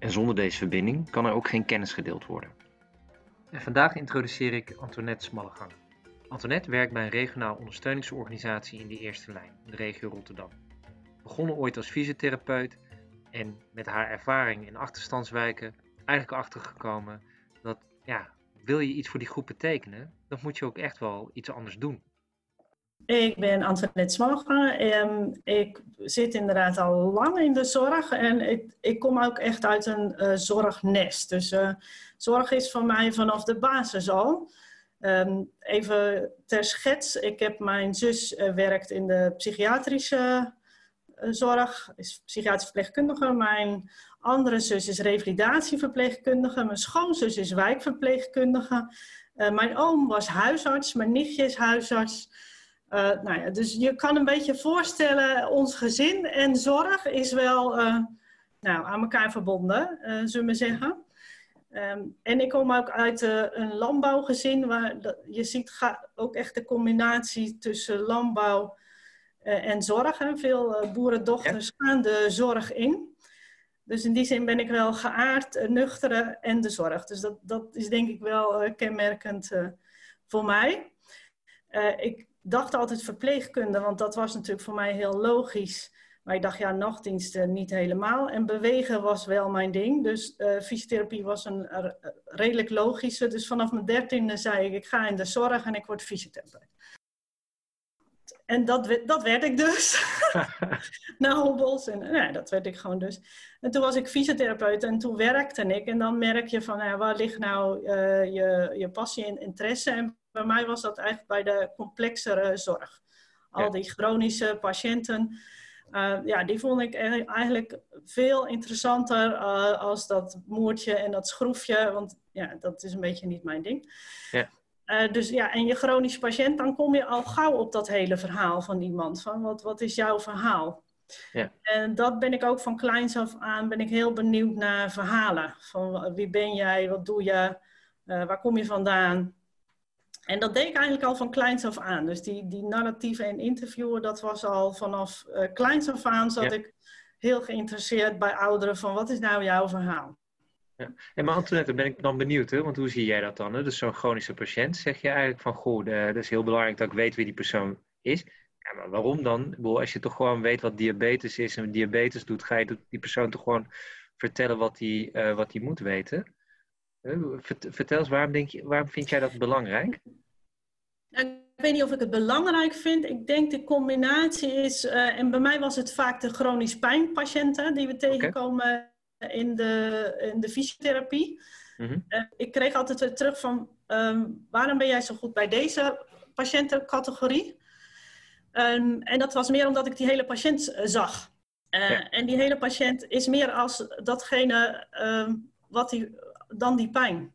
En zonder deze verbinding kan er ook geen kennis gedeeld worden. En vandaag introduceer ik Antoinette Smallegang. Antoinette werkt bij een regionaal ondersteuningsorganisatie in de eerste lijn, de regio Rotterdam. Begonnen ooit als fysiotherapeut en met haar ervaring in achterstandswijken eigenlijk achtergekomen dat ja, wil je iets voor die groep betekenen, dan moet je ook echt wel iets anders doen. Ik ben Antoinette Smalga en ik zit inderdaad al lang in de zorg en ik, ik kom ook echt uit een uh, zorgnest. Dus uh, zorg is voor mij vanaf de basis al. Um, even ter schets, ik heb mijn zus uh, werkt in de psychiatrische zorg, is psychiatrisch verpleegkundige. Mijn andere zus is revalidatieverpleegkundige. Mijn schoonzus is wijkverpleegkundige. mijn oom was huisarts, mijn nichtje is huisarts. Uh, nou ja, dus je kan een beetje voorstellen, ons gezin en zorg is wel uh, nou, aan elkaar verbonden, uh, zullen we zeggen. Um, en ik kom ook uit een landbouwgezin waar je ziet ook echt de combinatie tussen landbouw en zorg. Hè. Veel boerendochters gaan de zorg in. Dus in die zin ben ik wel geaard, nuchtere en de zorg. Dus dat, dat is denk ik wel kenmerkend voor mij. ik dacht altijd verpleegkunde, want dat was natuurlijk voor mij heel logisch. Maar ik dacht, ja, nachtdiensten niet helemaal. En bewegen was wel mijn ding. Dus uh, fysiotherapie was een uh, redelijk logische. Dus vanaf mijn dertiende zei ik, ik ga in de zorg en ik word fysiotherapeut. En dat, dat werd ik dus. Na hobbels. En nou, dat werd ik gewoon dus. En toen was ik fysiotherapeut en toen werkte ik. En dan merk je van, nou, waar ligt nou uh, je, je passie en interesse? En bij mij was dat eigenlijk bij de complexere zorg. Al die chronische patiënten, uh, ja, die vond ik eigenlijk veel interessanter uh, als dat moertje en dat schroefje, want ja, dat is een beetje niet mijn ding. Ja. Uh, dus ja, en je chronische patiënt, dan kom je al gauw op dat hele verhaal van iemand. Van wat, wat is jouw verhaal? Ja. En dat ben ik ook van kleins af aan, ben ik heel benieuwd naar verhalen. Van wie ben jij, wat doe je, waar kom je vandaan? En dat deed ik eigenlijk al van kleins af aan. Dus die, die narratieven en interviewen, dat was al vanaf uh, kleins af aan zat ik heel geïnteresseerd bij ouderen van wat is nou jouw verhaal? Ja. En maar Antoinette, ben ik dan benieuwd, hè? want hoe zie jij dat dan? Hè? Dus zo'n chronische patiënt, zeg je eigenlijk van, goh, dat is heel belangrijk dat ik weet wie die persoon is. Ja, maar waarom dan? Als je toch gewoon weet wat diabetes is en diabetes doet, ga je die persoon toch gewoon vertellen wat hij uh, wat moet weten? Vertel eens, waarom, denk je, waarom vind jij dat belangrijk? Ik weet niet of ik het belangrijk vind. Ik denk de combinatie is, uh, en bij mij was het vaak de chronisch pijnpatiënten die we tegenkomen in, de, in de fysiotherapie. Mm -hmm. uh, ik kreeg altijd weer terug van, um, waarom ben jij zo goed bij deze patiëntencategorie? Um, en dat was meer omdat ik die hele patiënt uh, zag. Ja. En die hele patiënt is meer als datgene um, wat die dan die pijn.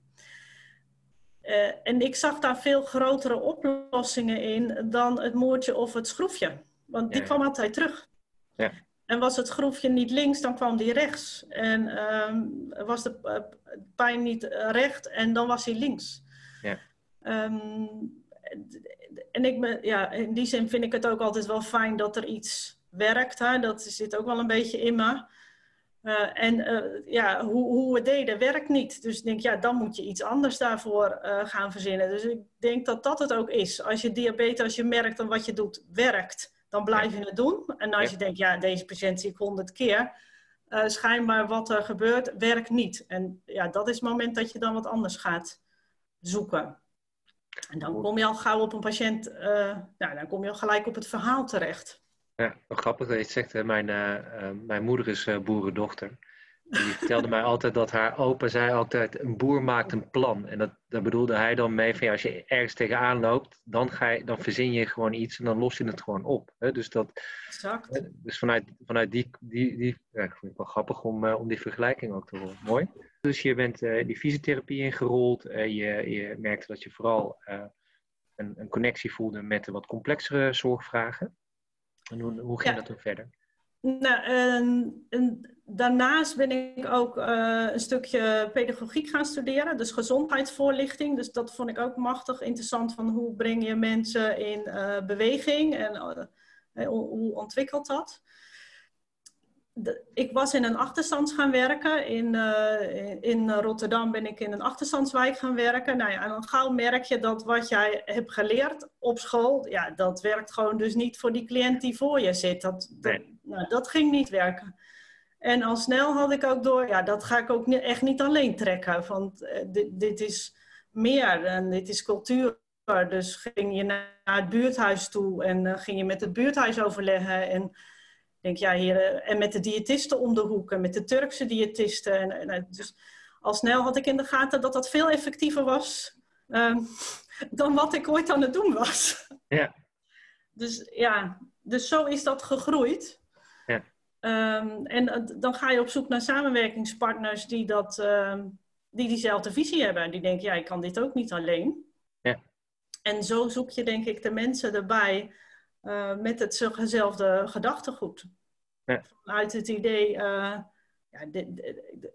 Uh, en ik zag daar veel grotere oplossingen in dan het moertje of het schroefje. Want die ja. kwam altijd terug. Ja. En was het schroefje niet links, dan kwam die rechts. En um, was de uh, pijn niet recht, en dan was hij links. Ja. Um, en ik ja, in die zin vind ik het ook altijd wel fijn dat er iets werkt. Hè? Dat zit ook wel een beetje in me. Uh, en uh, ja, hoe, hoe we deden werkt niet. Dus ik denk, ja, dan moet je iets anders daarvoor gaan verzinnen. Dus ik denk dat dat het ook is. Als je diabetes, als je merkt dat wat je doet werkt, dan blijf je het doen. En als je denkt, ja, deze patiënt zie ik honderd keer, schijnbaar wat er gebeurt, werkt niet. En ja, dat is het moment dat je dan wat anders gaat zoeken. En dan kom je al gauw op een patiënt, nou, dan kom je al gelijk op het verhaal terecht. Ja, grappig dat je het zegt. Hè. Mijn, uh, uh, mijn moeder is uh, boerendochter. En die vertelde mij altijd dat haar opa zei altijd: een boer maakt een plan. En dat, daar bedoelde hij dan mee van ja, als je ergens tegenaan loopt, dan, ga je, dan verzin je gewoon iets en dan los je het gewoon op. Hè. Dus, dat, exact. dus vanuit, vanuit die, die, die ja, ik vind het wel grappig om, om die vergelijking ook te horen. Mooi. Dus je bent uh, die fysiotherapie ingerold. Uh, je, je merkte dat je vooral uh, een, een, connectie voelde met de wat complexere zorgvragen. En hoe, hoe ging dat toen verder? Nou, en, en daarnaast ben ik ook een stukje pedagogiek gaan studeren, dus gezondheidsvoorlichting. Dus dat vond ik ook machtig interessant van hoe breng je mensen in beweging en hoe ontwikkelt dat ik was in een achterstand gaan werken. In, uh, in Rotterdam ben ik in een achterstandswijk gaan werken. Nou ja, en dan gauw merk je dat wat jij hebt geleerd op school, ja, dat werkt gewoon dus niet voor die cliënt die voor je zit. Dat, dat, nou, dat ging niet werken. En al snel had ik ook door, ja, dat ga ik ook niet, echt niet alleen trekken. Want uh, dit, dit is meer en dit is cultuur. Dus ging je naar het buurthuis toe en uh, ging je met het buurthuis overleggen. En denk, ja, hier, eh, en met de diëtisten om de hoek en met de Turkse diëtisten. En, en, eh, dus al snel had ik in de gaten dat dat veel effectiever was um, dan wat ik ooit aan het doen was. Ja. Dus ja, dus zo is dat gegroeid. Um, en uh, dan ga je op zoek naar samenwerkingspartners die, dat, uh, die diezelfde visie hebben. Die denken, ja, ik kan dit ook niet alleen. Ja. En zo zoek je denk ik de mensen erbij uh, met hetzelfde gedachtegoed. Ja. Vanuit het idee, uh, ja,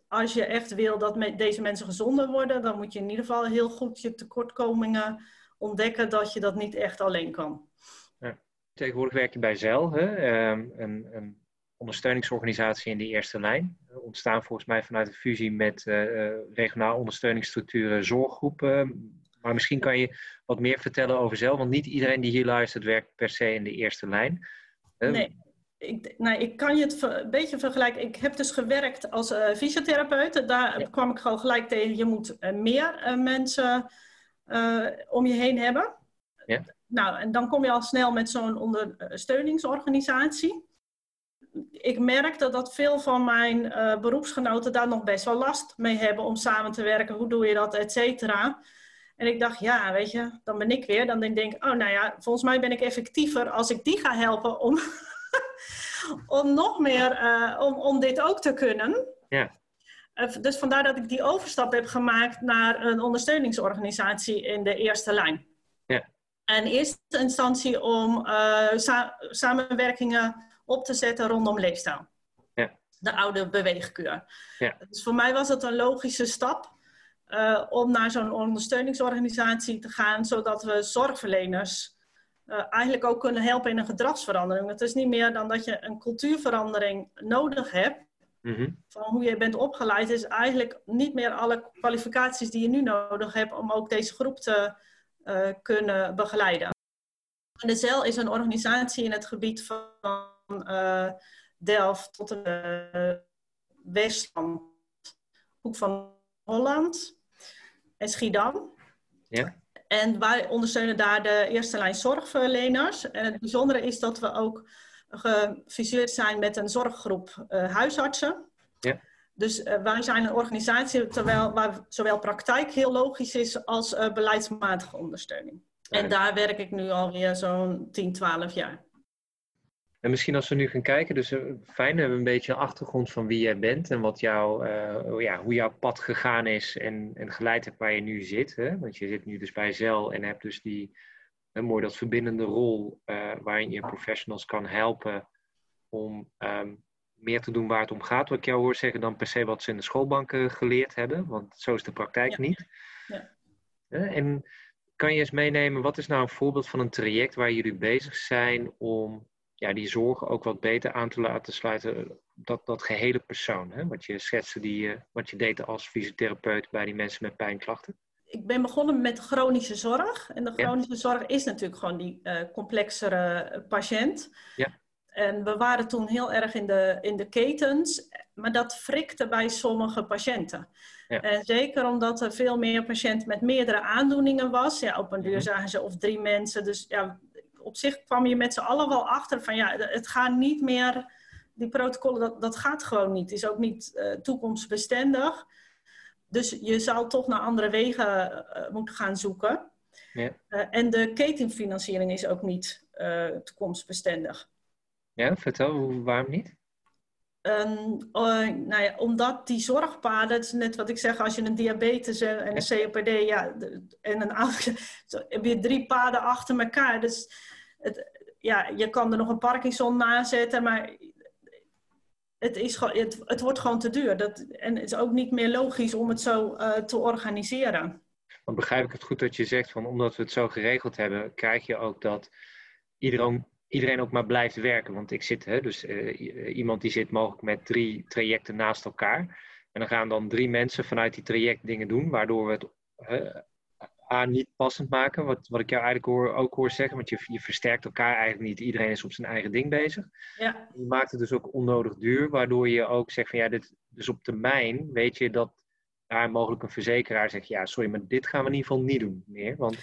als je echt wil dat me deze mensen gezonder worden, dan moet je in ieder geval heel goed je tekortkomingen ontdekken dat je dat niet echt alleen kan. Ja. Tegenwoordig werk je bij ZEL, hè? Ehm, een, een, ondersteuningsorganisatie in de eerste lijn. Ontstaan volgens mij vanuit een fusie met uh, regionaal ondersteuningsstructuren zorggroepen maar misschien kan je wat meer vertellen over zelf, want niet iedereen die hier luistert werkt per se in de eerste lijn. Nee, ik, nou, ik kan je het een beetje vergelijken. Ik heb dus gewerkt als uh, fysiotherapeut. Daar kwam ik gewoon gelijk tegen, je moet meer mensen om je heen hebben. Ja. Nou, en dan kom je al snel met zo'n ondersteuningsorganisatie. Ik merkte dat veel van mijn beroepsgenoten daar nog best wel last mee hebben om samen te werken. Hoe doe je dat, et cetera. En ik dacht, ja, weet je, dan ben ik weer. Dan denk ik, oh nou ja, volgens mij ben ik effectiever als ik die ga helpen om, om nog meer, uh, om, om dit ook te kunnen. Ja. Uh, dus vandaar dat ik die overstap heb gemaakt naar een ondersteuningsorganisatie in de eerste lijn. Ja. En in eerste instantie om sa samenwerkingen op te zetten rondom leefstijl. Ja. De oude beweegkuur. Ja. Dus voor mij was het een logische stap. Uh, om naar zo'n ondersteuningsorganisatie te gaan, zodat we zorgverleners uh, eigenlijk ook kunnen helpen in een gedragsverandering. Het is niet meer dan dat je een cultuurverandering nodig hebt. Mm -hmm. Van hoe je bent opgeleid, is eigenlijk niet meer alle kwalificaties die je nu nodig hebt om ook deze groep te uh, kunnen begeleiden. En de ZEL is een organisatie in het gebied van Delft tot de Westland, hoek van Holland en Schiedam. Ja. En wij ondersteunen daar de eerste lijn zorgverleners. En het bijzondere is dat we ook gefuseerd zijn met een zorggroep uh, huisartsen. Ja. Dus uh, wij zijn een organisatie terwijl, waar zowel praktijk heel logisch is als uh, beleidsmatige ondersteuning. Ja. En daar werk ik nu alweer zo'n 10, 12 jaar. En misschien als we nu gaan kijken, dus fijn, we hebben een beetje een achtergrond van wie jij bent en wat jou, uh, ja, hoe jouw pad gegaan is en, en geleid hebt waar je nu zit. Hè? Want je zit nu dus bij ZEL en hebt dus die, uh, mooi dat verbindende rol uh, waarin je professionals kan helpen om um, meer te doen waar het om gaat. Wat ik jou hoor zeggen dan per se wat ze in de schoolbanken geleerd hebben, want zo is de praktijk ja. niet. Ja. En kan je eens meenemen, wat is nou een voorbeeld van een traject waar jullie bezig zijn om ja, die zorgen ook wat beter aan te laten sluiten. Dat, dat gehele persoon, hè? wat je schetste, die, wat je deed als fysiotherapeut bij die mensen met pijnklachten. Ik ben begonnen met chronische zorg. En de chronische ja. zorg is natuurlijk gewoon die uh, complexere patiënt. Ja. En we waren toen heel erg in de, in de ketens, maar dat frikte bij sommige patiënten. Ja. En zeker omdat er veel meer patiënten met meerdere aandoeningen was. Ja, op een duur zagen ze of drie mensen. Dus ja, op zich kwam je met z'n allen wel achter van ja, het gaat niet meer, die protocollen, dat, dat gaat gewoon niet. Het is ook niet uh, toekomstbestendig. Dus je zal toch naar andere wegen uh, moeten gaan zoeken. Ja. Uh, en de ketenfinanciering is ook niet toekomstbestendig. Ja, vertel, waarom niet? Nou ja, omdat die zorgpaden, dat is net wat ik zeg, als je een diabetes en, een COPD ja, en een heb je drie paden achter elkaar. Dus het, ja, je kan er nog een Parkinson na zetten, maar het, is, het, het wordt gewoon te duur. Dat, en het is ook niet meer logisch om het zo uh, te organiseren. Dan begrijp ik het goed dat je zegt van omdat we het zo geregeld hebben, krijg je ook dat iedereen, iedereen ook maar blijft werken. Want ik zit, hè, dus uh, iemand die zit mogelijk met drie trajecten naast elkaar. En dan gaan dan drie mensen vanuit die traject dingen doen, waardoor we het uh, A, niet passend maken. Wat, wat ik jou eigenlijk hoor, ook hoor zeggen, want je, je versterkt elkaar eigenlijk niet. Iedereen is op zijn eigen ding bezig. Ja. Je maakt het dus ook onnodig duur, waardoor je ook zegt van ja, dit, dus op termijn weet je dat daar mogelijk een verzekeraar zegt, ja, sorry, maar dit gaan we in ieder geval niet doen meer. Want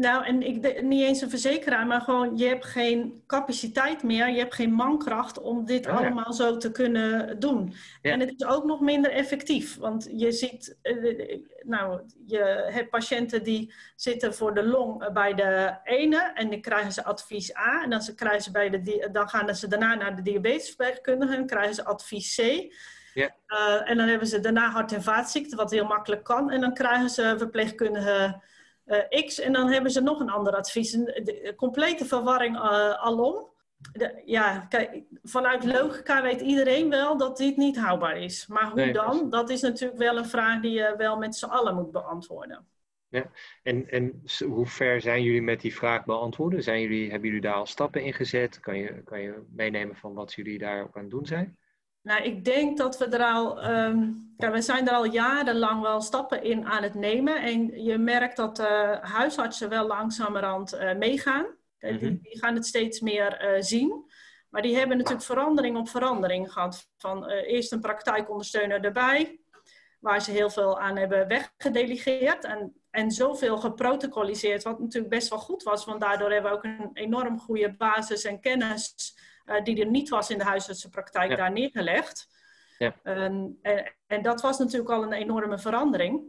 nou, en ik, niet eens een verzekeraar, maar gewoon je hebt geen capaciteit meer, je hebt geen mankracht om dit oh allemaal zo te kunnen doen. En het is ook nog minder effectief, want je ziet, eh, nou, je hebt patiënten die zitten voor de long bij de ene en dan krijgen ze advies A en dan, ze krijgen ze bij de, dan gaan ze daarna naar de diabetesverpleegkundige en krijgen ze advies C. Ja. Uh, en dan hebben ze daarna hart- en vaatziekten, wat heel makkelijk kan. En dan krijgen ze verpleegkundige uh, X en dan hebben ze nog een ander advies. Een complete verwarring uh, alom. De, ja, kijk, vanuit logica weet iedereen wel dat dit niet houdbaar is. Maar hoe dan? Dat is natuurlijk wel een vraag die je wel met z'n allen moet beantwoorden. Ja, en, en hoe ver zijn jullie met die vraag beantwoorden? Zijn jullie, hebben jullie daar al stappen in gezet? Kan je, kan je meenemen van wat jullie daar ook aan het doen zijn? Nou, ik denk dat we er al, um, ja, we zijn er al jarenlang wel stappen in aan het nemen. En je merkt dat uh, huisartsen wel langzamerhand uh, meegaan. die, mhm. die, gaan het steeds meer uh, zien. Maar die hebben natuurlijk verandering op verandering gehad. Van eerst een praktijkondersteuner erbij, waar ze heel veel aan hebben weggedelegeerd. En, en zoveel geprotocoliseerd, wat natuurlijk best wel goed was. Want daardoor hebben we ook een enorm goede basis en kennis uh, die er niet was in de huisartsenpraktijk daar neergelegd. Ja. en, en, dat was natuurlijk al een enorme verandering.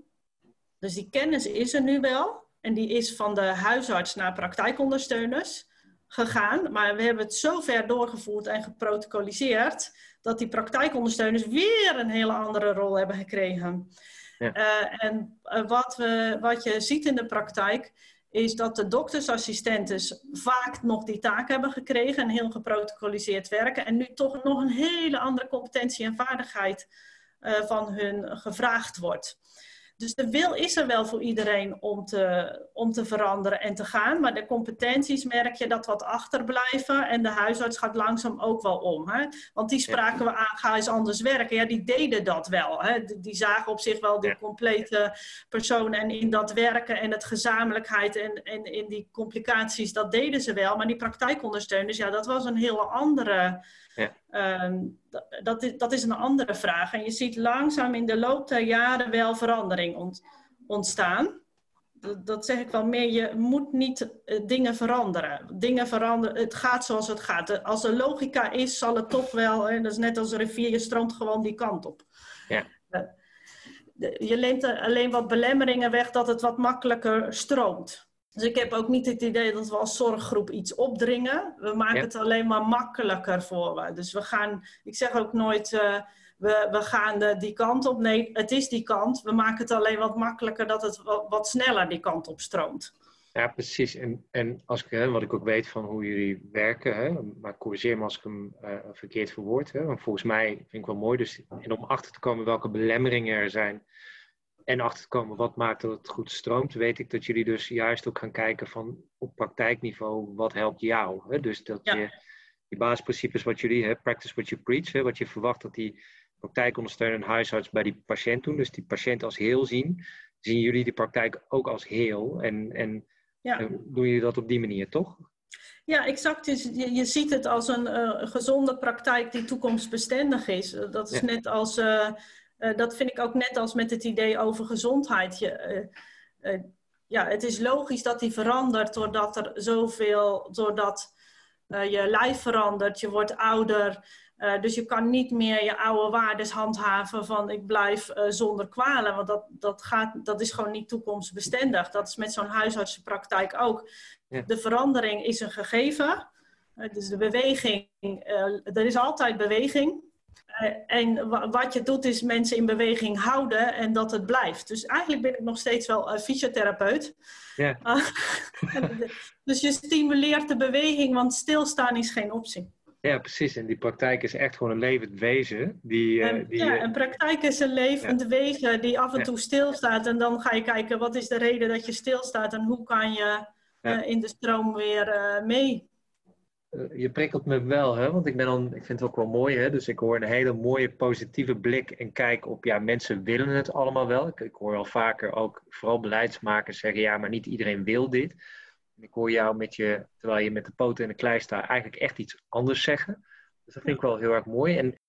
Dus die kennis is er nu wel. En die is van de huisarts naar praktijkondersteuners gegaan. Maar we hebben het zo ver doorgevoerd en geprotocoliseerd... dat die praktijkondersteuners weer een hele andere rol hebben gekregen. Ja. Uh, en uh, wat, we, wat je ziet in de praktijk is dat de doktersassistenten vaak nog die taak hebben gekregen en heel geprotocoliseerd werken en nu toch nog een hele andere competentie en vaardigheid uh, van hun gevraagd wordt. Dus de wil is er wel voor iedereen om te, om te veranderen en te gaan. Maar de competenties merk je dat wat achterblijven. En de huisarts gaat langzaam ook wel om. Hè? Want die spraken we aan, ga eens anders werken. Ja, die deden dat wel. Hè? Die, zagen op zich wel die complete persoon. En in dat werken en het gezamenlijkheid en, en in die complicaties, dat deden ze wel. Maar die praktijkondersteuners, ja, dat was een hele andere ja. Ehm, dat, is, dat is een andere vraag. En je ziet langzaam in de loop der jaren wel verandering ontstaan. Dat, dat, zeg ik wel meer. Je moet niet uh, dingen veranderen. Dingen veranderen. Het gaat zoals het gaat. Als er logica is, zal het toch wel. Hè, dat is net als een rivier, je stroomt gewoon die kant op. Ja. Uh, je neemt alleen wat belemmeringen weg dat het wat makkelijker stroomt. Dus ik heb ook niet het idee dat we als zorggroep iets opdringen. We maken het alleen maar makkelijker voor we. Dus we gaan, ik zeg ook nooit, uh, we, we gaan de, die kant op. Nee, het is die kant. We maken het alleen wat makkelijker dat het wat, wat sneller die kant op stroomt. Ja, precies. En, en als ik, hè, wat ik ook weet van hoe jullie werken, hè, maar corrigeer me als ik hem uh, verkeerd verwoord. Hè, want volgens mij vind ik wel mooi. Dus, en om achter te komen welke belemmeringen er zijn en achter te komen wat maakt dat het goed stroomt, weet ik dat jullie dus juist ook gaan kijken van op praktijkniveau, wat helpt jou? Hè? Dus dat je die basisprincipes wat jullie, hè, practice what you preach, hè, wat je verwacht dat die praktijkondersteuner en huisarts bij die patiënt doen, dus die patiënt als heel zien, zien jullie die praktijk ook als heel en, en ja. doen jullie dat op die manier, toch? Ja, exact. Je, je ziet het als een uh, gezonde praktijk die toekomstbestendig is. Dat is net als uh, uh, dat vind ik ook net als met het idee over gezondheid. Je, uh, uh, ja, het is logisch dat die verandert doordat er zoveel, doordat je lijf verandert, je wordt ouder. dus je kan niet meer je oude waardes handhaven van ik blijf zonder kwalen. Want dat, dat, gaat, dat is gewoon niet toekomstbestendig. Dat is met zo'n huisartsenpraktijk ook. Ja. De verandering is een gegeven. dus de beweging, er is altijd beweging. En wat je doet is mensen in beweging houden en dat het blijft. Dus eigenlijk ben ik nog steeds wel fysiotherapeut. Ja. dus je stimuleert de beweging, want stilstaan is geen optie. Ja, precies. En die praktijk is echt gewoon een levend wezen. Die, en, die, ja, een praktijk is een levend wezen die af en toe stilstaat. En dan ga je kijken, wat is de reden dat je stilstaat en hoe kan je in de stroom weer mee? Eh, je prikkelt me wel, hè? want ik, ben dan, ik vind het ook wel mooi. Hè? Dus ik hoor een hele mooie positieve blik en kijk op, ja, mensen willen het allemaal wel. Ik, ik hoor al vaker ook, vooral beleidsmakers zeggen, ja, maar niet iedereen wil dit. En ik hoor jou met je, terwijl je met de poten in de klei staat, eigenlijk echt iets anders zeggen. Dus dat vind ik wel heel erg mooi. En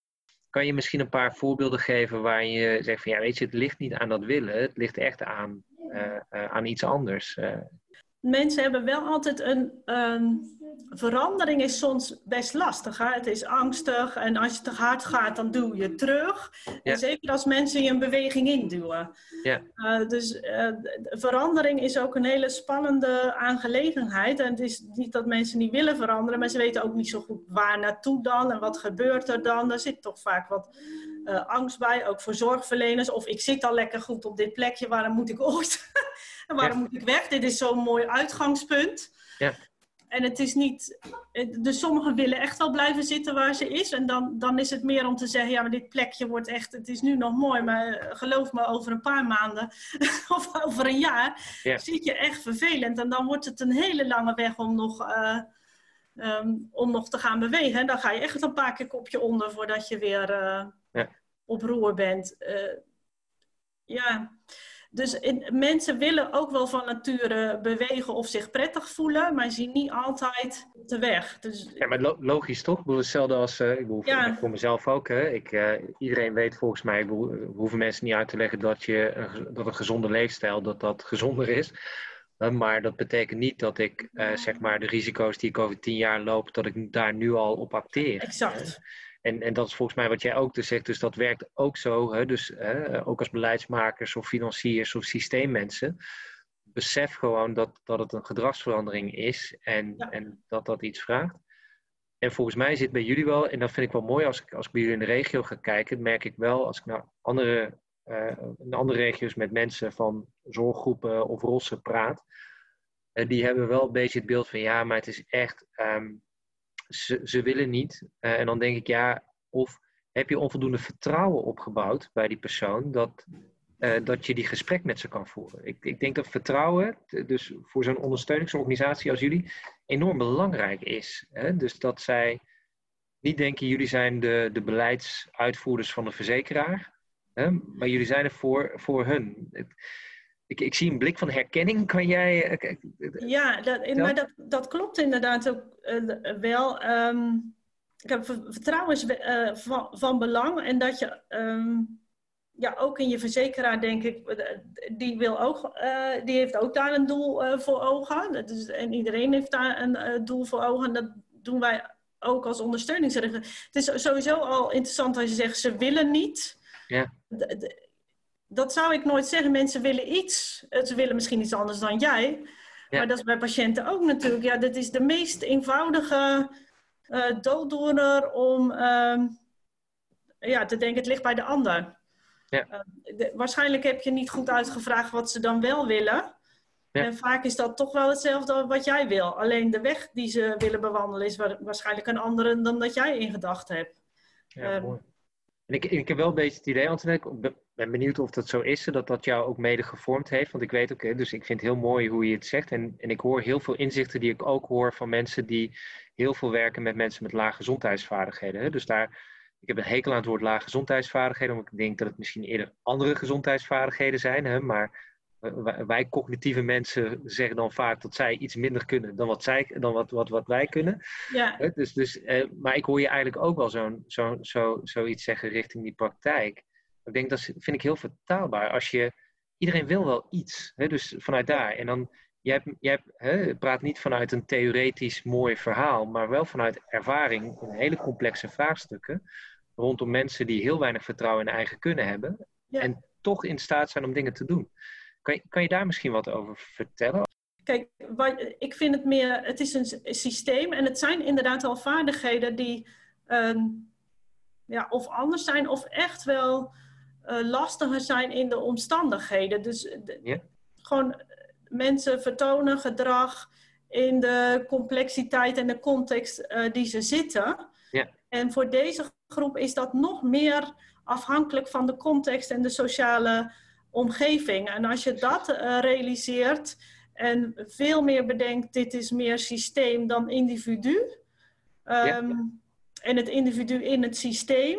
kan je misschien een paar voorbeelden geven waar je zegt van, ja, weet je, het ligt niet aan dat willen, het ligt echt aan, uh, uh, aan iets anders. Uh, mensen hebben wel altijd een, verandering is soms best lastig. Hè? Het is angstig en als je te hard gaat, dan doe je terug. En zeker als mensen je een beweging induwen. Ja. Uh, dus uh, verandering is ook een hele spannende aangelegenheid. En het is niet dat mensen niet willen veranderen, maar ze weten ook niet zo goed waar naartoe dan en wat gebeurt er dan. Er zit toch vaak wat uh, angst bij, ook voor zorgverleners. Of ik zit al lekker goed op dit plekje, waarom moet ik ooit? en waarom moet ik weg? Dit is zo'n mooi uitgangspunt. Ja. En het is niet. Dus sommigen willen echt wel blijven zitten waar ze is. En dan, dan is het meer om te zeggen: ja, maar dit plekje wordt echt. Het is nu nog mooi, maar geloof me, over een paar maanden of over een jaar. Ja. zit je echt vervelend. En dan wordt het een hele lange weg om nog. Uh, um, om nog te gaan bewegen. En dan ga je echt een paar keer kopje onder voordat je weer uh, ja. op roer bent. Uh, ja. Dus in, mensen willen ook wel van nature bewegen of zich prettig voelen, maar zien niet altijd de weg. Dus, ja, maar logisch toch? Ik bedoel, hetzelfde als, uh, ik bedoel, ja. voor mezelf ook. Hè? Ik, uh, iedereen weet volgens mij, we hoeven mensen niet uit te leggen dat, je, dat een gezonde leefstijl dat dat gezonder is. maar dat betekent niet dat ik zeg maar de risico's die ik over tien jaar loop, dat ik daar nu al op acteer. Exact. En, en dat is volgens mij wat jij ook dus zegt. Dus dat werkt ook zo. Hè? Dus hè, ook als beleidsmakers of financiers of systeemmensen. Besef gewoon dat, dat het een gedragsverandering is en, en dat dat iets vraagt. En volgens mij zit bij jullie wel, en dat vind ik wel mooi als ik, als ik bij jullie in de regio ga kijken, merk ik wel als ik naar andere, uh, in andere regio's met mensen van zorggroepen of rossen praat. Uh, die hebben wel een beetje het beeld van ja, maar het is echt um, ze, willen niet. Uh, en dan denk ik, ja, of heb je onvoldoende vertrouwen opgebouwd bij die persoon dat, uh, dat je die gesprek met ze kan voeren. Ik, ik denk dat vertrouwen, dus voor zo'n ondersteuningsorganisatie als jullie, enorm belangrijk is. Hè? Dus dat zij niet denken, jullie zijn de, de beleidsuitvoerders van de verzekeraar, hè? maar jullie zijn er voor, voor hun. Ik, ik zie een blik van herkenning. Kan jij. Eh, eh, ja, dat, maar dat, dat klopt inderdaad ook uh, wel. Um, ik heb vertrouwen is uh, van, van, belang. En dat je. Um, ja, ook in je verzekeraar denk ik, die, wil ook, uh, die heeft ook daar een doel uh, voor ogen. Dus, en iedereen heeft daar een uh, doel voor ogen. En dat doen wij ook als ondersteuningsrechter. Het is sowieso al interessant als je zegt, ze willen niet. Ja dat zou ik nooit zeggen. Mensen willen iets. Ze willen misschien iets anders dan jij. Maar dat is bij patiënten ook natuurlijk. Ja, dat is de meest eenvoudige uh, dooddoener om uh, ja, te denken, het ligt bij de ander. Ja. Uh, waarschijnlijk heb je niet goed uitgevraagd wat ze dan wel willen. Ja. En vaak is dat toch wel hetzelfde wat jij wil. Alleen de weg die ze willen bewandelen is waarschijnlijk een andere dan dat jij in gedachten hebt. Ja, ehm, mooi. En ik, ik heb wel een beetje het idee, Antoinette, ben benieuwd of dat zo is, dat dat jou ook mede gevormd heeft. Want ik weet ook, dus ik vind het heel mooi hoe je het zegt. En, en ik hoor heel veel inzichten die ik ook hoor van mensen die heel veel werken met mensen met lage gezondheidsvaardigheden. Dus daar, ik heb een hekel aan het woord lage gezondheidsvaardigheden, omdat ik denk dat het misschien eerder andere gezondheidsvaardigheden zijn. Hè. Maar wij cognitieve mensen zeggen dan vaak dat zij iets minder kunnen dan wat, zij, dan wat, wat, wat wij kunnen. Ja. Dus, dus, eh, maar ik hoor je eigenlijk ook wel zo'n, zo, zo, zoiets zeggen richting die praktijk. Ik denk dat vind ik heel vertaalbaar. Als je, iedereen wil wel iets, hè, dus vanuit daar. En dan, je, hebt, je hebt, hè, praat niet vanuit een theoretisch mooi verhaal, maar wel vanuit ervaring in hele complexe vraagstukken rondom mensen die heel weinig vertrouwen in eigen kunnen hebben en toch in staat zijn om dingen te doen. Kan je, kan je daar misschien wat over vertellen? Kijk, ik vind het meer, het is een systeem en het zijn inderdaad al vaardigheden die. Um, ja, of anders zijn of echt wel uh, lastiger zijn in de omstandigheden. Dus ja. gewoon mensen vertonen gedrag in de complexiteit en de context uh, die ze zitten. Ja. En voor deze groep is dat nog meer afhankelijk van de context en de sociale omgeving. En als je dat uh, realiseert en veel meer bedenkt, dit is meer systeem dan individu. Um, En het individu in het systeem.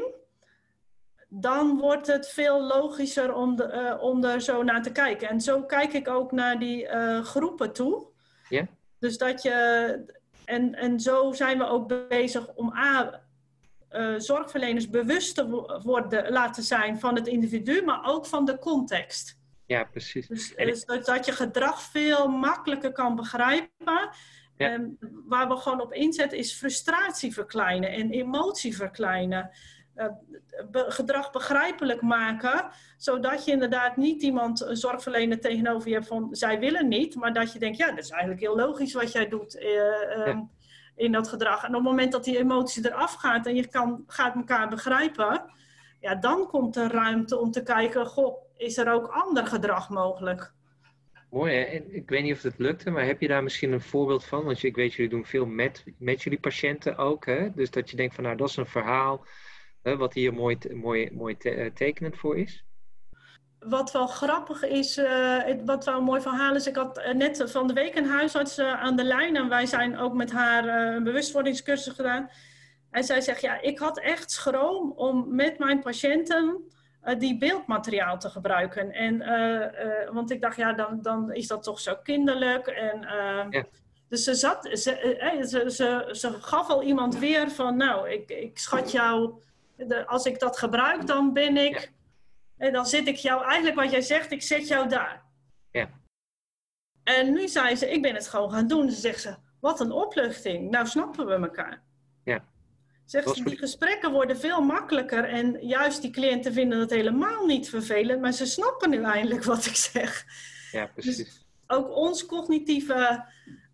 Dan wordt het veel logischer om, de, uh, om er zo naar te kijken. En zo kijk ik ook naar die uh, groepen toe. Ja. Dus dat je. En, en zo zijn we ook bezig om A, uh, zorgverleners bewust te worden, laten zijn van het individu, maar ook van de context. Ja, precies. Dus, dus dat, je gedrag veel makkelijker kan begrijpen. En waar we gewoon op inzetten is frustratie verkleinen en emotie verkleinen. Uh, gedrag begrijpelijk maken, zodat je inderdaad niet iemand, een zorgverlener tegenover je hebt van zij willen niet, maar dat je denkt, ja, dat is eigenlijk heel logisch wat jij doet. Uh, um, in dat gedrag. En op het moment dat die emotie eraf gaat en je kan, gaat elkaar begrijpen, ja, dan komt er ruimte om te kijken, goh, is er ook ander gedrag mogelijk? Mooi, hè? Ik weet niet of het lukte, maar heb je daar misschien een voorbeeld van? Want ik weet, jullie doen veel met, met jullie patiënten ook. Hè? Dus dat je denkt van, nou, dat is een verhaal hè, wat hier mooi, mooi, mooi te, tekenend voor is wat wel grappig is, uh, wat wel een mooi verhaal is. Ik had eh, net van de week een huisarts uh, aan de lijn en wij zijn ook met haar een bewustwordingscursus gedaan. En zij zegt, ja, ik had echt schroom om met mijn patiënten die beeldmateriaal te gebruiken. En, want ik dacht, ja, dan, dan is dat toch zo kinderlijk. En, ja. Dus ze, zat, ze, ze, ze, ze, gaf al iemand weer van, nou, ik, ik schat jou, de, als ik dat gebruik, dan ben ik... En dan zit ik jou, eigenlijk wat jij zegt, ik zet jou daar. Ja. En nu zei ze, ik ben het gewoon gaan doen. Ze zegt ze, wat een opluchting. Nou snappen we elkaar. Ja. Zegt ze, die gesprekken worden veel makkelijker. En juist die cliënten vinden het helemaal niet vervelend. Maar ze snappen nu eindelijk wat ik zeg. Ja, precies. Dus ook ons cognitieve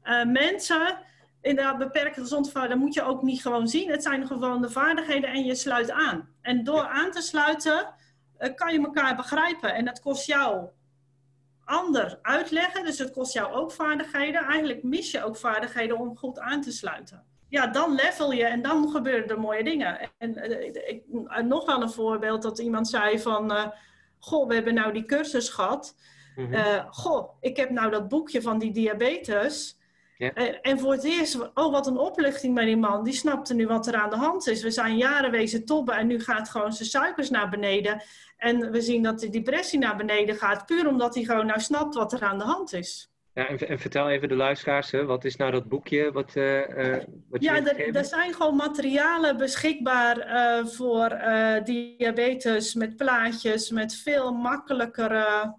uh, mensen, inderdaad beperkte gezond dat moet je ook niet gewoon zien. Het zijn gewoon de vaardigheden en je sluit aan. En door aan te sluiten kan je elkaar begrijpen. En dat kost jou ander uitleggen, dus het kost jou ook vaardigheden. Eigenlijk mis je ook vaardigheden om goed aan te sluiten. Ja, dan level je en dan gebeuren er mooie dingen. En uh, ik, nog wel een voorbeeld dat iemand zei van... Uh, goh, we hebben nou die cursus gehad. Mm goh, ik heb nou dat boekje van die diabetes... Ja. En voor het eerst, oh wat een opluchting bij die man. Die snapte nu wat er aan de hand is. We zijn jaren wezen tobben en nu gaat gewoon zijn suikers naar beneden. En we zien dat de depressie naar beneden gaat, puur omdat hij gewoon nou snapt wat er aan de hand is. Ja, en, en vertel even de luisteraars, hè, wat is nou dat boekje? Wat, uh, wat ja, er, er, zijn gewoon materialen beschikbaar uh, voor diabetes met plaatjes, met veel makkelijkere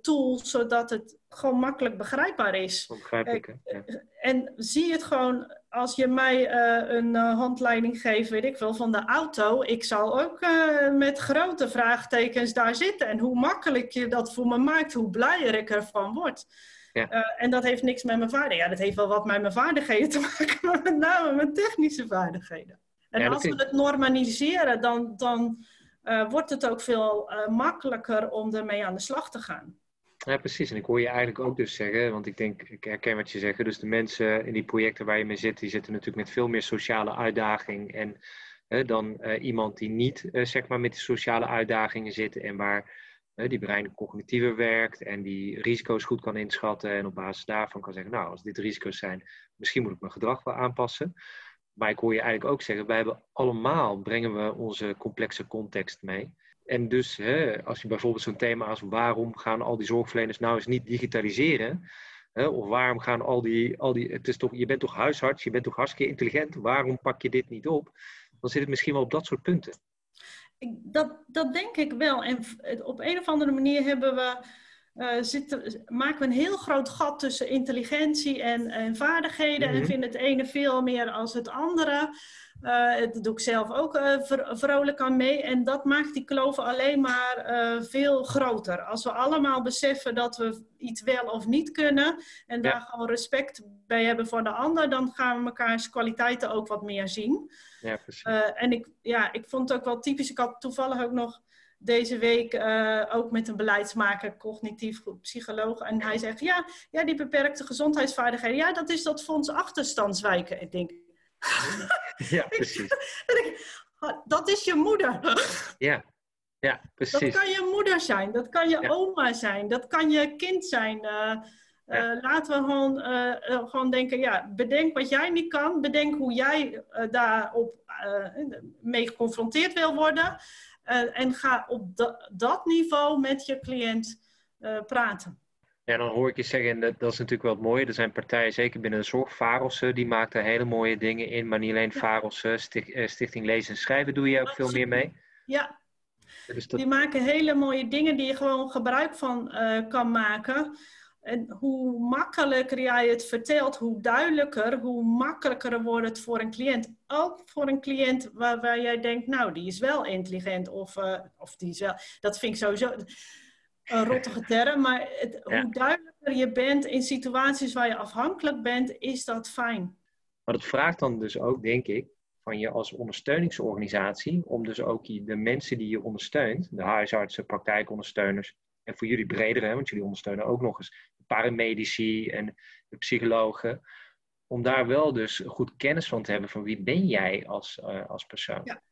tools, zodat het gewoon makkelijk begrijpbaar is. Begrijpelijk, ja. En zie het gewoon als je mij uh, een uh, handleiding geeft, weet ik veel, van de auto. Ik zal ook uh, met grote vraagtekens daar zitten. En hoe makkelijk je dat voor me maakt, hoe blijer ik ervan word. Ja. en dat heeft niks met mijn vaardigheden. Ja, dat heeft wel wat met mijn vaardigheden te maken, maar met name mijn technische vaardigheden. En als we het normaliseren, dan, dan wordt het ook veel makkelijker om ermee aan de slag te gaan. Ja, precies. En ik hoor je eigenlijk ook dus zeggen, want ik denk, ik herken wat je zegt. Dus de mensen in die projecten waar je mee zit, die zitten natuurlijk met veel meer sociale uitdaging. En dan uh, iemand die niet, uh, zeg maar, met die sociale uitdagingen zit en waar die brein cognitiever werkt en die risico's goed kan inschatten. En op basis daarvan kan zeggen, nou, als dit risico's zijn, misschien moet ik mijn gedrag wel aanpassen. Maar ik hoor je eigenlijk ook zeggen, wij hebben allemaal, brengen we onze complexe context mee. En dus hè, als je bijvoorbeeld zo'n thema als waarom gaan al die zorgverleners nou eens niet digitaliseren? Hè, of waarom gaan al die, al die, het is toch, je bent toch huisarts, je bent toch hartstikke intelligent, waarom pak je dit niet op? Dan zit het misschien wel op dat soort punten. Dat, dat denk ik wel. En op een of andere manier hebben we, uh, zitten, maken we een heel groot gat tussen intelligentie en, en vaardigheden. En mhm. vinden het ene veel meer als het andere. Uh, dat doe ik zelf ook uh, vrolijk aan mee. En dat maakt die kloven alleen maar uh, veel groter. Als we allemaal beseffen dat we iets wel of niet kunnen. En daar gewoon respect bij hebben voor de ander. Dan gaan we mekaars kwaliteiten ook wat meer zien. Ja, precies. en ik, ja, ik vond het ook wel typisch. Ik had toevallig ook nog deze week ook met een beleidsmaker, cognitief psycholoog. En hij zegt, ja, ja die beperkte gezondheidsvaardigheden. Ja, dat is dat fonds achterstandswijken. Ik denk, ja, precies. dat is je moeder. Ja, ja, precies. Dat kan je moeder zijn, dat kan je oma zijn, dat kan je kind zijn. Uh, uh, laten we gewoon, uh, gewoon denken, ja, bedenk wat jij niet kan, bedenk hoe jij daarop mee geconfronteerd wil worden. en ga op dat niveau met je cliënt praten. Ja, dan hoor ik je zeggen, dat, dat is natuurlijk wel het mooie. Er zijn partijen, zeker binnen de zorg, Varelsen, die maakt daar hele mooie dingen in. Maar niet alleen Varelsen, eh, Stichting Lezen en Schrijven doe je ook veel meer mee. Ja, dus die maken hele mooie dingen die je gewoon gebruik van uh, kan maken. En hoe makkelijker jij het vertelt, hoe duidelijker, hoe makkelijker wordt het voor een cliënt. Ook voor een cliënt waar, waar jij denkt, nou, die is wel intelligent of, uh, of die is wel... Dat vind ik sowieso een rottige term, maar het, hoe duidelijker je bent in situaties waar je afhankelijk bent, is dat fijn. Maar dat vraagt dan dus ook, denk ik, van je als ondersteuningsorganisatie, om dus ook de mensen die je ondersteunt, de huisartsen, praktijkondersteuners, en voor jullie breder, hè, want jullie ondersteunen ook nog eens de paramedici en de psychologen, om daar wel dus goed kennis van te hebben van wie ben jij als, uh, als persoon. Ja.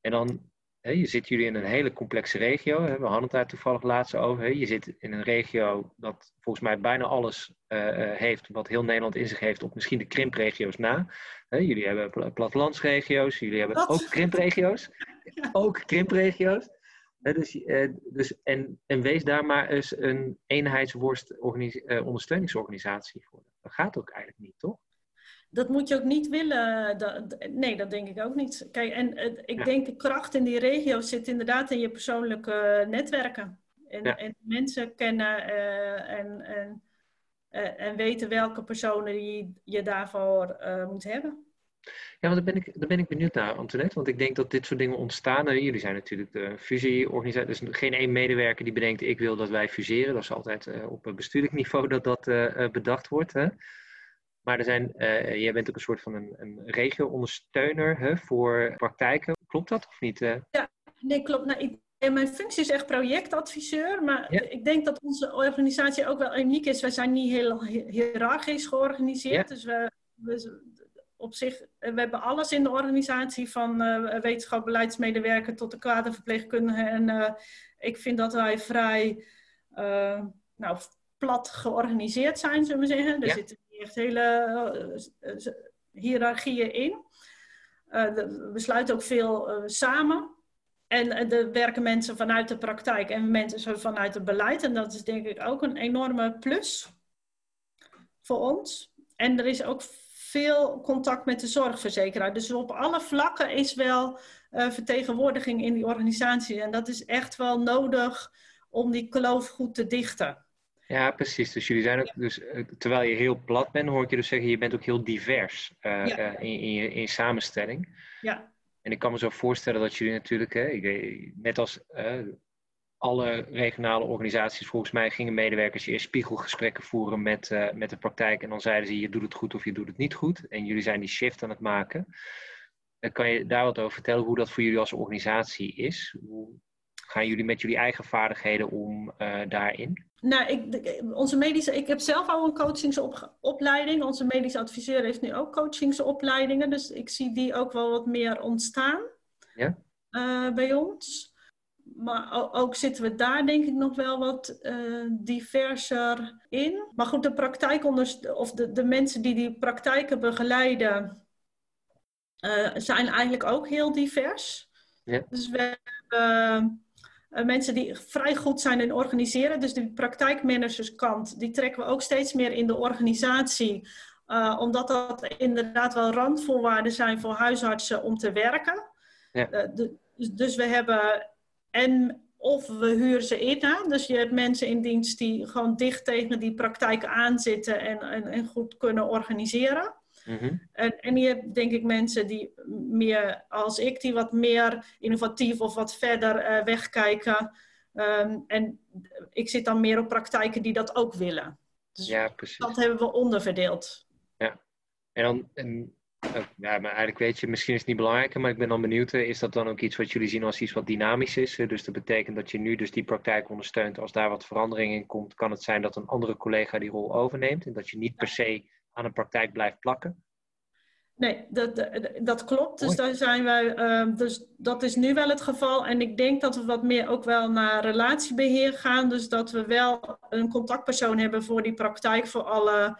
En dan je zit jullie in een hele complexe regio. We hadden het daar toevallig laatst over. Je zit in een regio dat volgens mij bijna alles uh, heeft wat heel Nederland in zich heeft, op misschien de krimpregio's na. Jullie hebben plattelandsregio's, jullie hebben ook krimpregio's. Ook krimpregio's. Dus, uh, dus, en, en wees daar maar eens een eenheidsworst ondersteuningsorganisatie voor. Dat gaat ook eigenlijk niet, toch? Dat moet je ook niet willen. Dat, nee, dat denk ik ook niet. Kijk, en ik denk de kracht in die regio zit inderdaad in je persoonlijke netwerken. En, en mensen kennen uh, en, en, uh, en weten welke personen je, je daarvoor uh, moet hebben. Ja, want daar ben, ik, daar ben ik benieuwd naar, Antoinette. Want ik denk dat dit soort dingen ontstaan. Jullie zijn natuurlijk de fusieorganisatie. Dus geen één medewerker die bedenkt: ik wil dat wij fuseren. Dat is altijd op bestuurlijk niveau dat dat bedacht wordt. Hè? Maar er zijn, uh, jij bent ook een soort van een, een regio-ondersteuner voor praktijken. Klopt dat of niet? Uh? Ja, nee, klopt. Nou, ik, mijn functie is echt projectadviseur. Maar ik denk dat onze organisatie ook wel uniek is. We zijn niet heel hiërarchisch georganiseerd. Dus we, we, op zich, we hebben alles in de organisatie. Van uh, wetenschap, beleidsmedewerker tot de kaderverpleegkundige. En ik vind dat wij vrij nou, plat georganiseerd zijn, zullen we zeggen. Er zitten echt hele uh, hiërarchieën in. Uh, we sluiten ook veel samen. En er werken mensen vanuit de praktijk en mensen vanuit het beleid. En dat is denk ik ook een enorme plus voor ons. En er is ook veel contact met de zorgverzekeraar. Dus op alle vlakken is wel vertegenwoordiging in die organisatie. En dat is echt wel nodig om die kloof goed te dichten. Ja, precies. Dus jullie zijn ook, dus, eh, terwijl je heel plat bent, hoor ik je dus zeggen, je bent ook heel divers uh, in, in, je, in samenstelling. Ja. En ik kan me zo voorstellen dat jullie natuurlijk, hè, net als alle regionale organisaties, volgens mij gingen medewerkers eerst spiegelgesprekken voeren met, met de praktijk. En dan zeiden ze, je doet het goed of je doet het niet goed. En jullie zijn die shift aan het maken. kan je daar wat over vertellen hoe dat voor jullie als organisatie is? Hoe gaan jullie met jullie eigen vaardigheden om daarin? Nou, ik, onze medische, ik heb zelf al een coachingsopleiding. Onze medische adviseur heeft nu ook coachingsopleidingen. Dus ik zie die ook wel wat meer ontstaan ja. Uh, bij ons. Maar ook zitten we daar denk ik nog wel wat uh, diverser in. Maar goed, de praktijkonders of de, de mensen die die praktijken begeleiden, uh, zijn eigenlijk ook heel divers. Ja. Dus we hebben mensen die vrij goed zijn in organiseren. Dus de praktijkmanagerskant, die trekken we ook steeds meer in de organisatie. Uh, omdat dat inderdaad wel randvoorwaarden zijn voor huisartsen om te werken. Ja. Uh, de, dus, dus we hebben en of we huren ze in. Hè? Dus je hebt mensen in dienst die gewoon dicht tegen die praktijk aanzitten en, en, en goed kunnen organiseren. Mhm. En, en je hebt denk ik mensen die meer als ik, die wat meer innovatief of wat verder uh, wegkijken. Ehm, en ik zit dan meer op praktijken die dat ook willen. Dus ja, precies. Dat hebben we onderverdeeld. Ja, en dan, en, oh, ja, maar eigenlijk weet je, misschien is het niet belangrijk, maar ik ben dan benieuwd, is dat dan ook iets wat jullie zien als iets wat dynamisch is? Dus dat betekent dat je nu dus die praktijk ondersteunt. Als daar wat verandering in komt, kan het zijn dat een andere collega die rol overneemt en dat je niet per se aan een praktijk blijft plakken? Nee, dat, dat klopt. Dus, daar zijn wij, uh, dus dat is nu wel het geval. En ik denk dat we wat meer ook wel naar relatiebeheer gaan. Dus dat we wel een contactpersoon hebben voor die praktijk, voor alle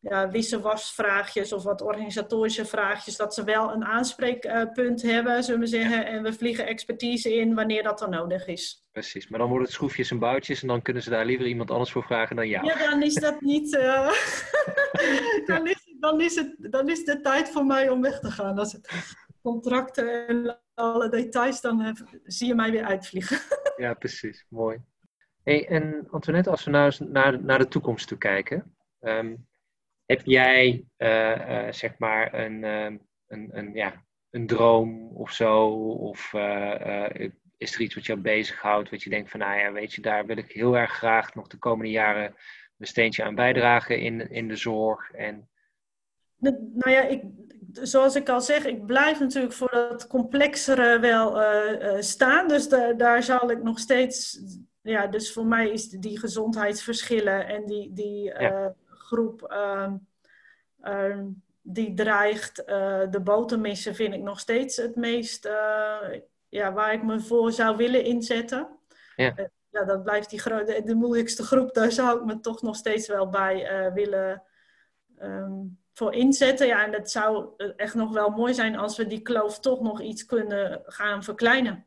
ja, wisselwasvraagjes of wat organisatorische vraagjes. Dat ze wel een aanspreekpunt hebben, zullen we zeggen. En we vliegen expertise in wanneer dat dan nodig is. Precies, maar dan worden het schroefjes en boutjes en dan kunnen ze daar liever iemand anders voor vragen dan jou. Ja, dan is dat niet. Uh... dan is dan is, het, dan is de tijd voor mij om weg te gaan. Als het contracten en alle details, dan zie je mij weer uitvliegen. ja, precies. Mooi. Hey, en Antoinette, als we nou eens naar, naar de toekomst toe kijken. Ehm, heb jij, uh, uh, zeg maar, een, uh, een, een, ja, een droom of zo? Of is er iets wat jou bezighoudt, wat je denkt van, nou ja, weet je, daar wil ik heel erg graag nog de komende jaren een steentje aan bijdragen in, in de zorg? En nou ja, ik, zoals ik al zeg, ik blijf natuurlijk voor dat complexere wel uh, staan. Dus da daar zal ik nog steeds. Ja, dus voor mij is die gezondheidsverschillen en die, die uh, groep ehm, ehm, die dreigt de boot te missen, vind ik nog steeds het meest. ja, waar ik me voor zou willen inzetten. Ja. ja, dat blijft die de, de moeilijkste groep. Daar zou ik me toch nog steeds wel bij willen. Um, voor inzetten. Ja, en het zou echt nog wel mooi zijn als we die kloof toch nog iets kunnen gaan verkleinen.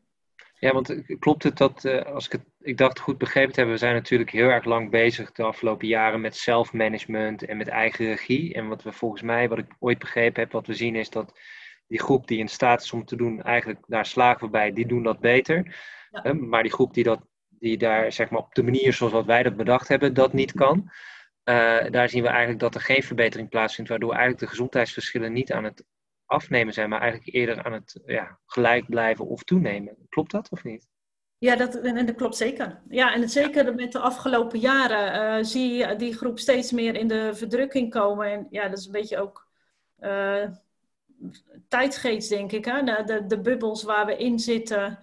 Ja, want eh, klopt het dat, uh, als ik het, ik dacht goed begrepen te hebben, we zijn natuurlijk heel erg lang bezig de afgelopen jaren met self-management en met eigen regie. En wat we volgens mij, wat ik ooit begrepen heb, wat we zien is dat die groep die in staat is om te doen, eigenlijk daar slagen we bij, die doen dat beter. Ja. maar die groep die, dat, die daar zeg maar op de manier zoals wat wij dat bedacht hebben, dat niet kan. Uh, daar zien we eigenlijk dat er geen verbetering plaatsvindt, waardoor eigenlijk de gezondheidsverschillen niet aan het afnemen zijn, maar eigenlijk eerder aan het ja, gelijk blijven of toenemen. Klopt dat of niet? Ja, dat, en dat klopt zeker. Ja, en het, zeker met de afgelopen jaren uh, zie je die groep steeds meer in de verdrukking komen. En ja, dat is een beetje ook uh, tijdgeest, denk ik. Hè? De, de, de, bubbels waar we in zitten.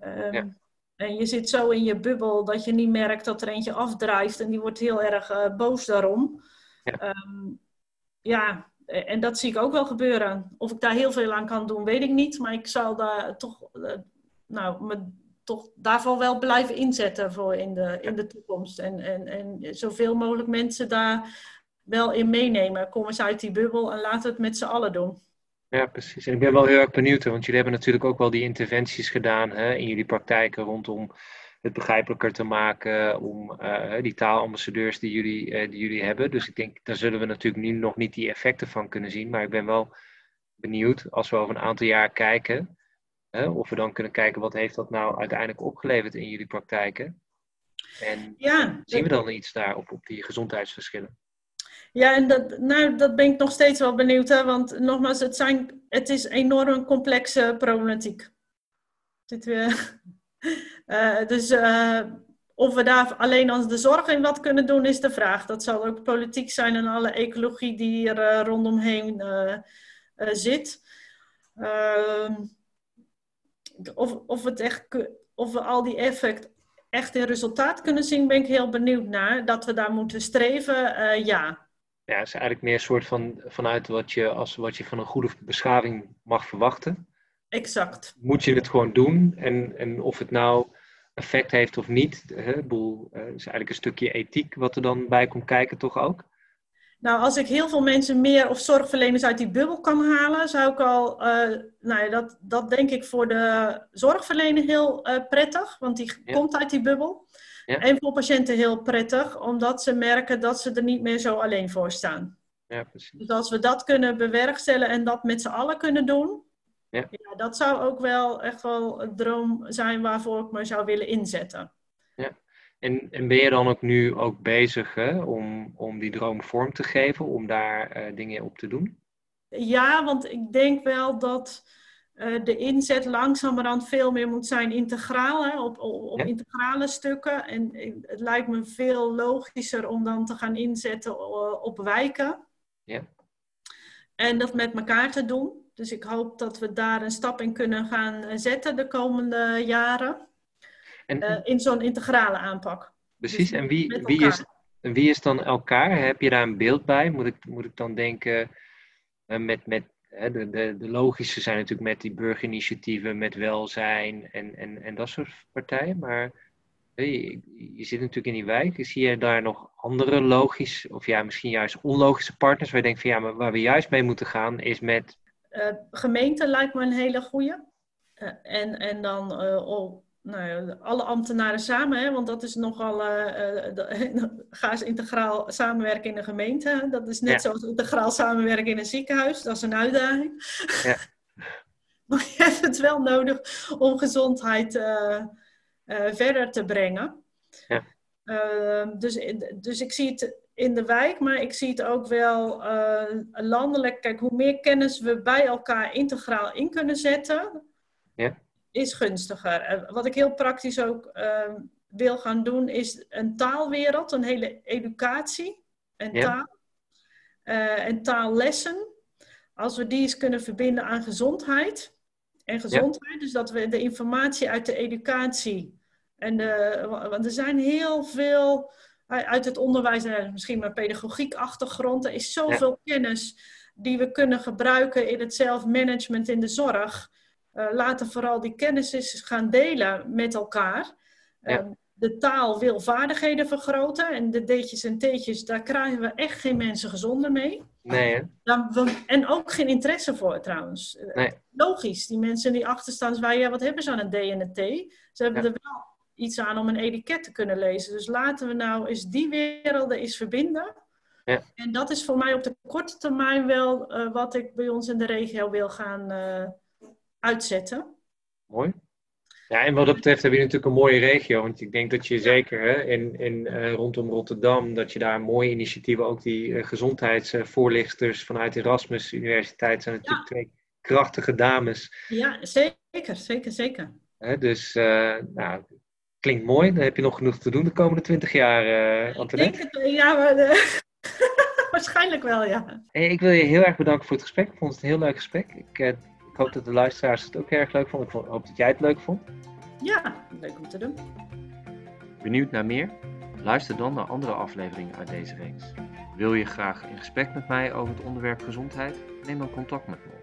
Um, ja. En je zit zo in je bubbel dat je niet merkt dat er eentje afdrijft en die wordt heel erg uh, boos daarom. Ja. Um, ja, en dat zie ik ook wel gebeuren. Of ik daar heel veel aan kan doen, weet ik niet. Maar ik zal daar toch, uh, nou, me toch daarvoor wel blijven inzetten voor in de, in de toekomst. En, en, en zoveel mogelijk mensen daar wel in meenemen. Kom eens uit die bubbel en laten we het met z'n allen doen. Ja, precies. En ik ben wel heel erg benieuwd, want jullie hebben natuurlijk ook wel die interventies gedaan hè, in jullie praktijken rondom het begrijpelijker te maken, om uh, die taalambassadeurs die jullie, uh, die jullie hebben. Dus ik denk, daar zullen we natuurlijk nu nog niet die effecten van kunnen zien. Maar ik ben wel benieuwd, als we over een aantal jaar kijken, of we dan kunnen kijken wat heeft dat nou uiteindelijk opgeleverd in jullie praktijken. En ja, zien we dan iets daar op, op die gezondheidsverschillen? Ja, en dat, nou, dat ben ik nog steeds wel benieuwd. Hè? Want nogmaals, het, zijn, het is enorm complexe problematiek. Dit weer. Uh, dus uh, of we daar alleen als de zorg in wat kunnen doen, is de vraag. Dat zal ook politiek zijn en alle ecologie die er uh, rondomheen zit. Ehm, of, of, het echt, of we al die effect echt in resultaat kunnen zien, ben ik heel benieuwd naar. Dat we daar moeten streven, ja ja, het is eigenlijk meer een soort van vanuit wat je, als, wat je van een goede beschaving mag verwachten. Exact. Moet je het gewoon doen. En, en of het nou effect heeft of niet. Hè, boel, uh, is eigenlijk een stukje ethiek wat er dan bij komt kijken, toch ook? Nou, als ik heel veel mensen meer of zorgverleners uit die bubbel kan halen, zou ik al, uh, nou ja, dat, dat denk ik voor de zorgverlener heel uh, prettig, want die komt uit die bubbel. Ja. En voor patiënten heel prettig, omdat ze merken dat ze er niet meer zo alleen voor staan. Ja, precies. Dus als we dat kunnen bewerkstelligen en dat met z'n allen kunnen doen, ja. ja. dat zou ook wel echt wel een droom zijn waarvoor ik me zou willen inzetten. Ja. En, en ben je dan ook nu ook bezig hè, om, om die droom vorm te geven, om daar uh, dingen op te doen? ja, want ik denk wel dat uh, de inzet langzamerhand veel meer moet zijn integraal, hè, op, op, integrale stukken. En het lijkt me veel logischer om dan te gaan inzetten op wijken. Ja. En dat met elkaar te doen. Dus ik hoop dat we daar een stap in kunnen gaan zetten de komende jaren. En, uh, in zo'n integrale aanpak. Precies, dus en wie, wie, is, wie is dan elkaar? Heb je daar een beeld bij? Moet ik, moet ik dan denken uh, met, met de, de, de logische zijn natuurlijk met die burgerinitiatieven, met welzijn en, en, en dat soort partijen. Maar je, je zit natuurlijk in die wijk. Zie je daar nog andere logisch, of ja, misschien juist onlogische partners waar je denkt van ja, maar waar we juist mee moeten gaan is met. Uh, gemeente lijkt me een hele goede. Uh, en, en dan uh, nou alle ambtenaren samen, hè, want dat is nogal, uh, ga eens integraal samenwerken in een gemeente. Dat is net zoals integraal samenwerken in een ziekenhuis, dat is een uitdaging. Ja. maar je hebt het wel nodig om gezondheid verder te brengen. Ja. Ehm, dus, dus ik zie het in de wijk, maar ik zie het ook wel landelijk. Kijk, hoe meer kennis we bij elkaar integraal in kunnen zetten, ja is gunstiger. Eh, wat ik heel praktisch ook uh, wil gaan doen, is een taalwereld, een hele educatie en taal. En taallessen. Als we die eens kunnen verbinden aan gezondheid. En gezondheid, dus dat we de informatie uit de educatie. En de, want er zijn heel veel uit het onderwijs, misschien maar pedagogiek achtergrond. Er is zoveel kennis die we kunnen gebruiken in het zelfmanagement in de zorg. Uh, laten vooral die kennis eens gaan delen met elkaar. Ehm, de taal wil vaardigheden vergroten. En de D'tjes en T'tjes, daar krijgen we echt geen mensen gezonder mee. Nee, hè? Dan, en ook geen interesse voor trouwens. Eh, nee. Logisch, die mensen die achter staan, wij, ja, wat hebben ze aan een D en een T? Ze hebben er wel iets aan om een etiket te kunnen lezen. Dus laten we nou eens die werelden eens verbinden. Ja. En dat is voor mij op de korte termijn wel uh, wat ik bij ons in de regio wil gaan uh, uitzetten. Mooi. Ja, en wat dat betreft heb je natuurlijk een mooie regio. Want ik denk dat je zeker hè, in, in, uh, rondom Rotterdam, dat je daar mooie initiatieven, ook die gezondheidsvoorlichters vanuit Erasmus Universiteit zijn natuurlijk twee krachtige dames. Ja, zeker, zeker, zeker. Hè, dus, uh, nou, klinkt mooi. Dan heb je nog genoeg te doen de komende twintig jaar, uh, Antoinette. Ik denk het, ja, maar de... waarschijnlijk wel, ja. Hey, ik wil je heel erg bedanken voor het gesprek. Ik vond het een heel leuk gesprek. Ik ik hoop dat de luisteraars het ook erg leuk vonden. Ik hoop dat jij het leuk vond. Ja, leuk om te doen. Benieuwd naar meer? Luister dan naar andere afleveringen uit deze reeks. Wil je graag in gesprek met mij over het onderwerp gezondheid? Neem dan contact met me op.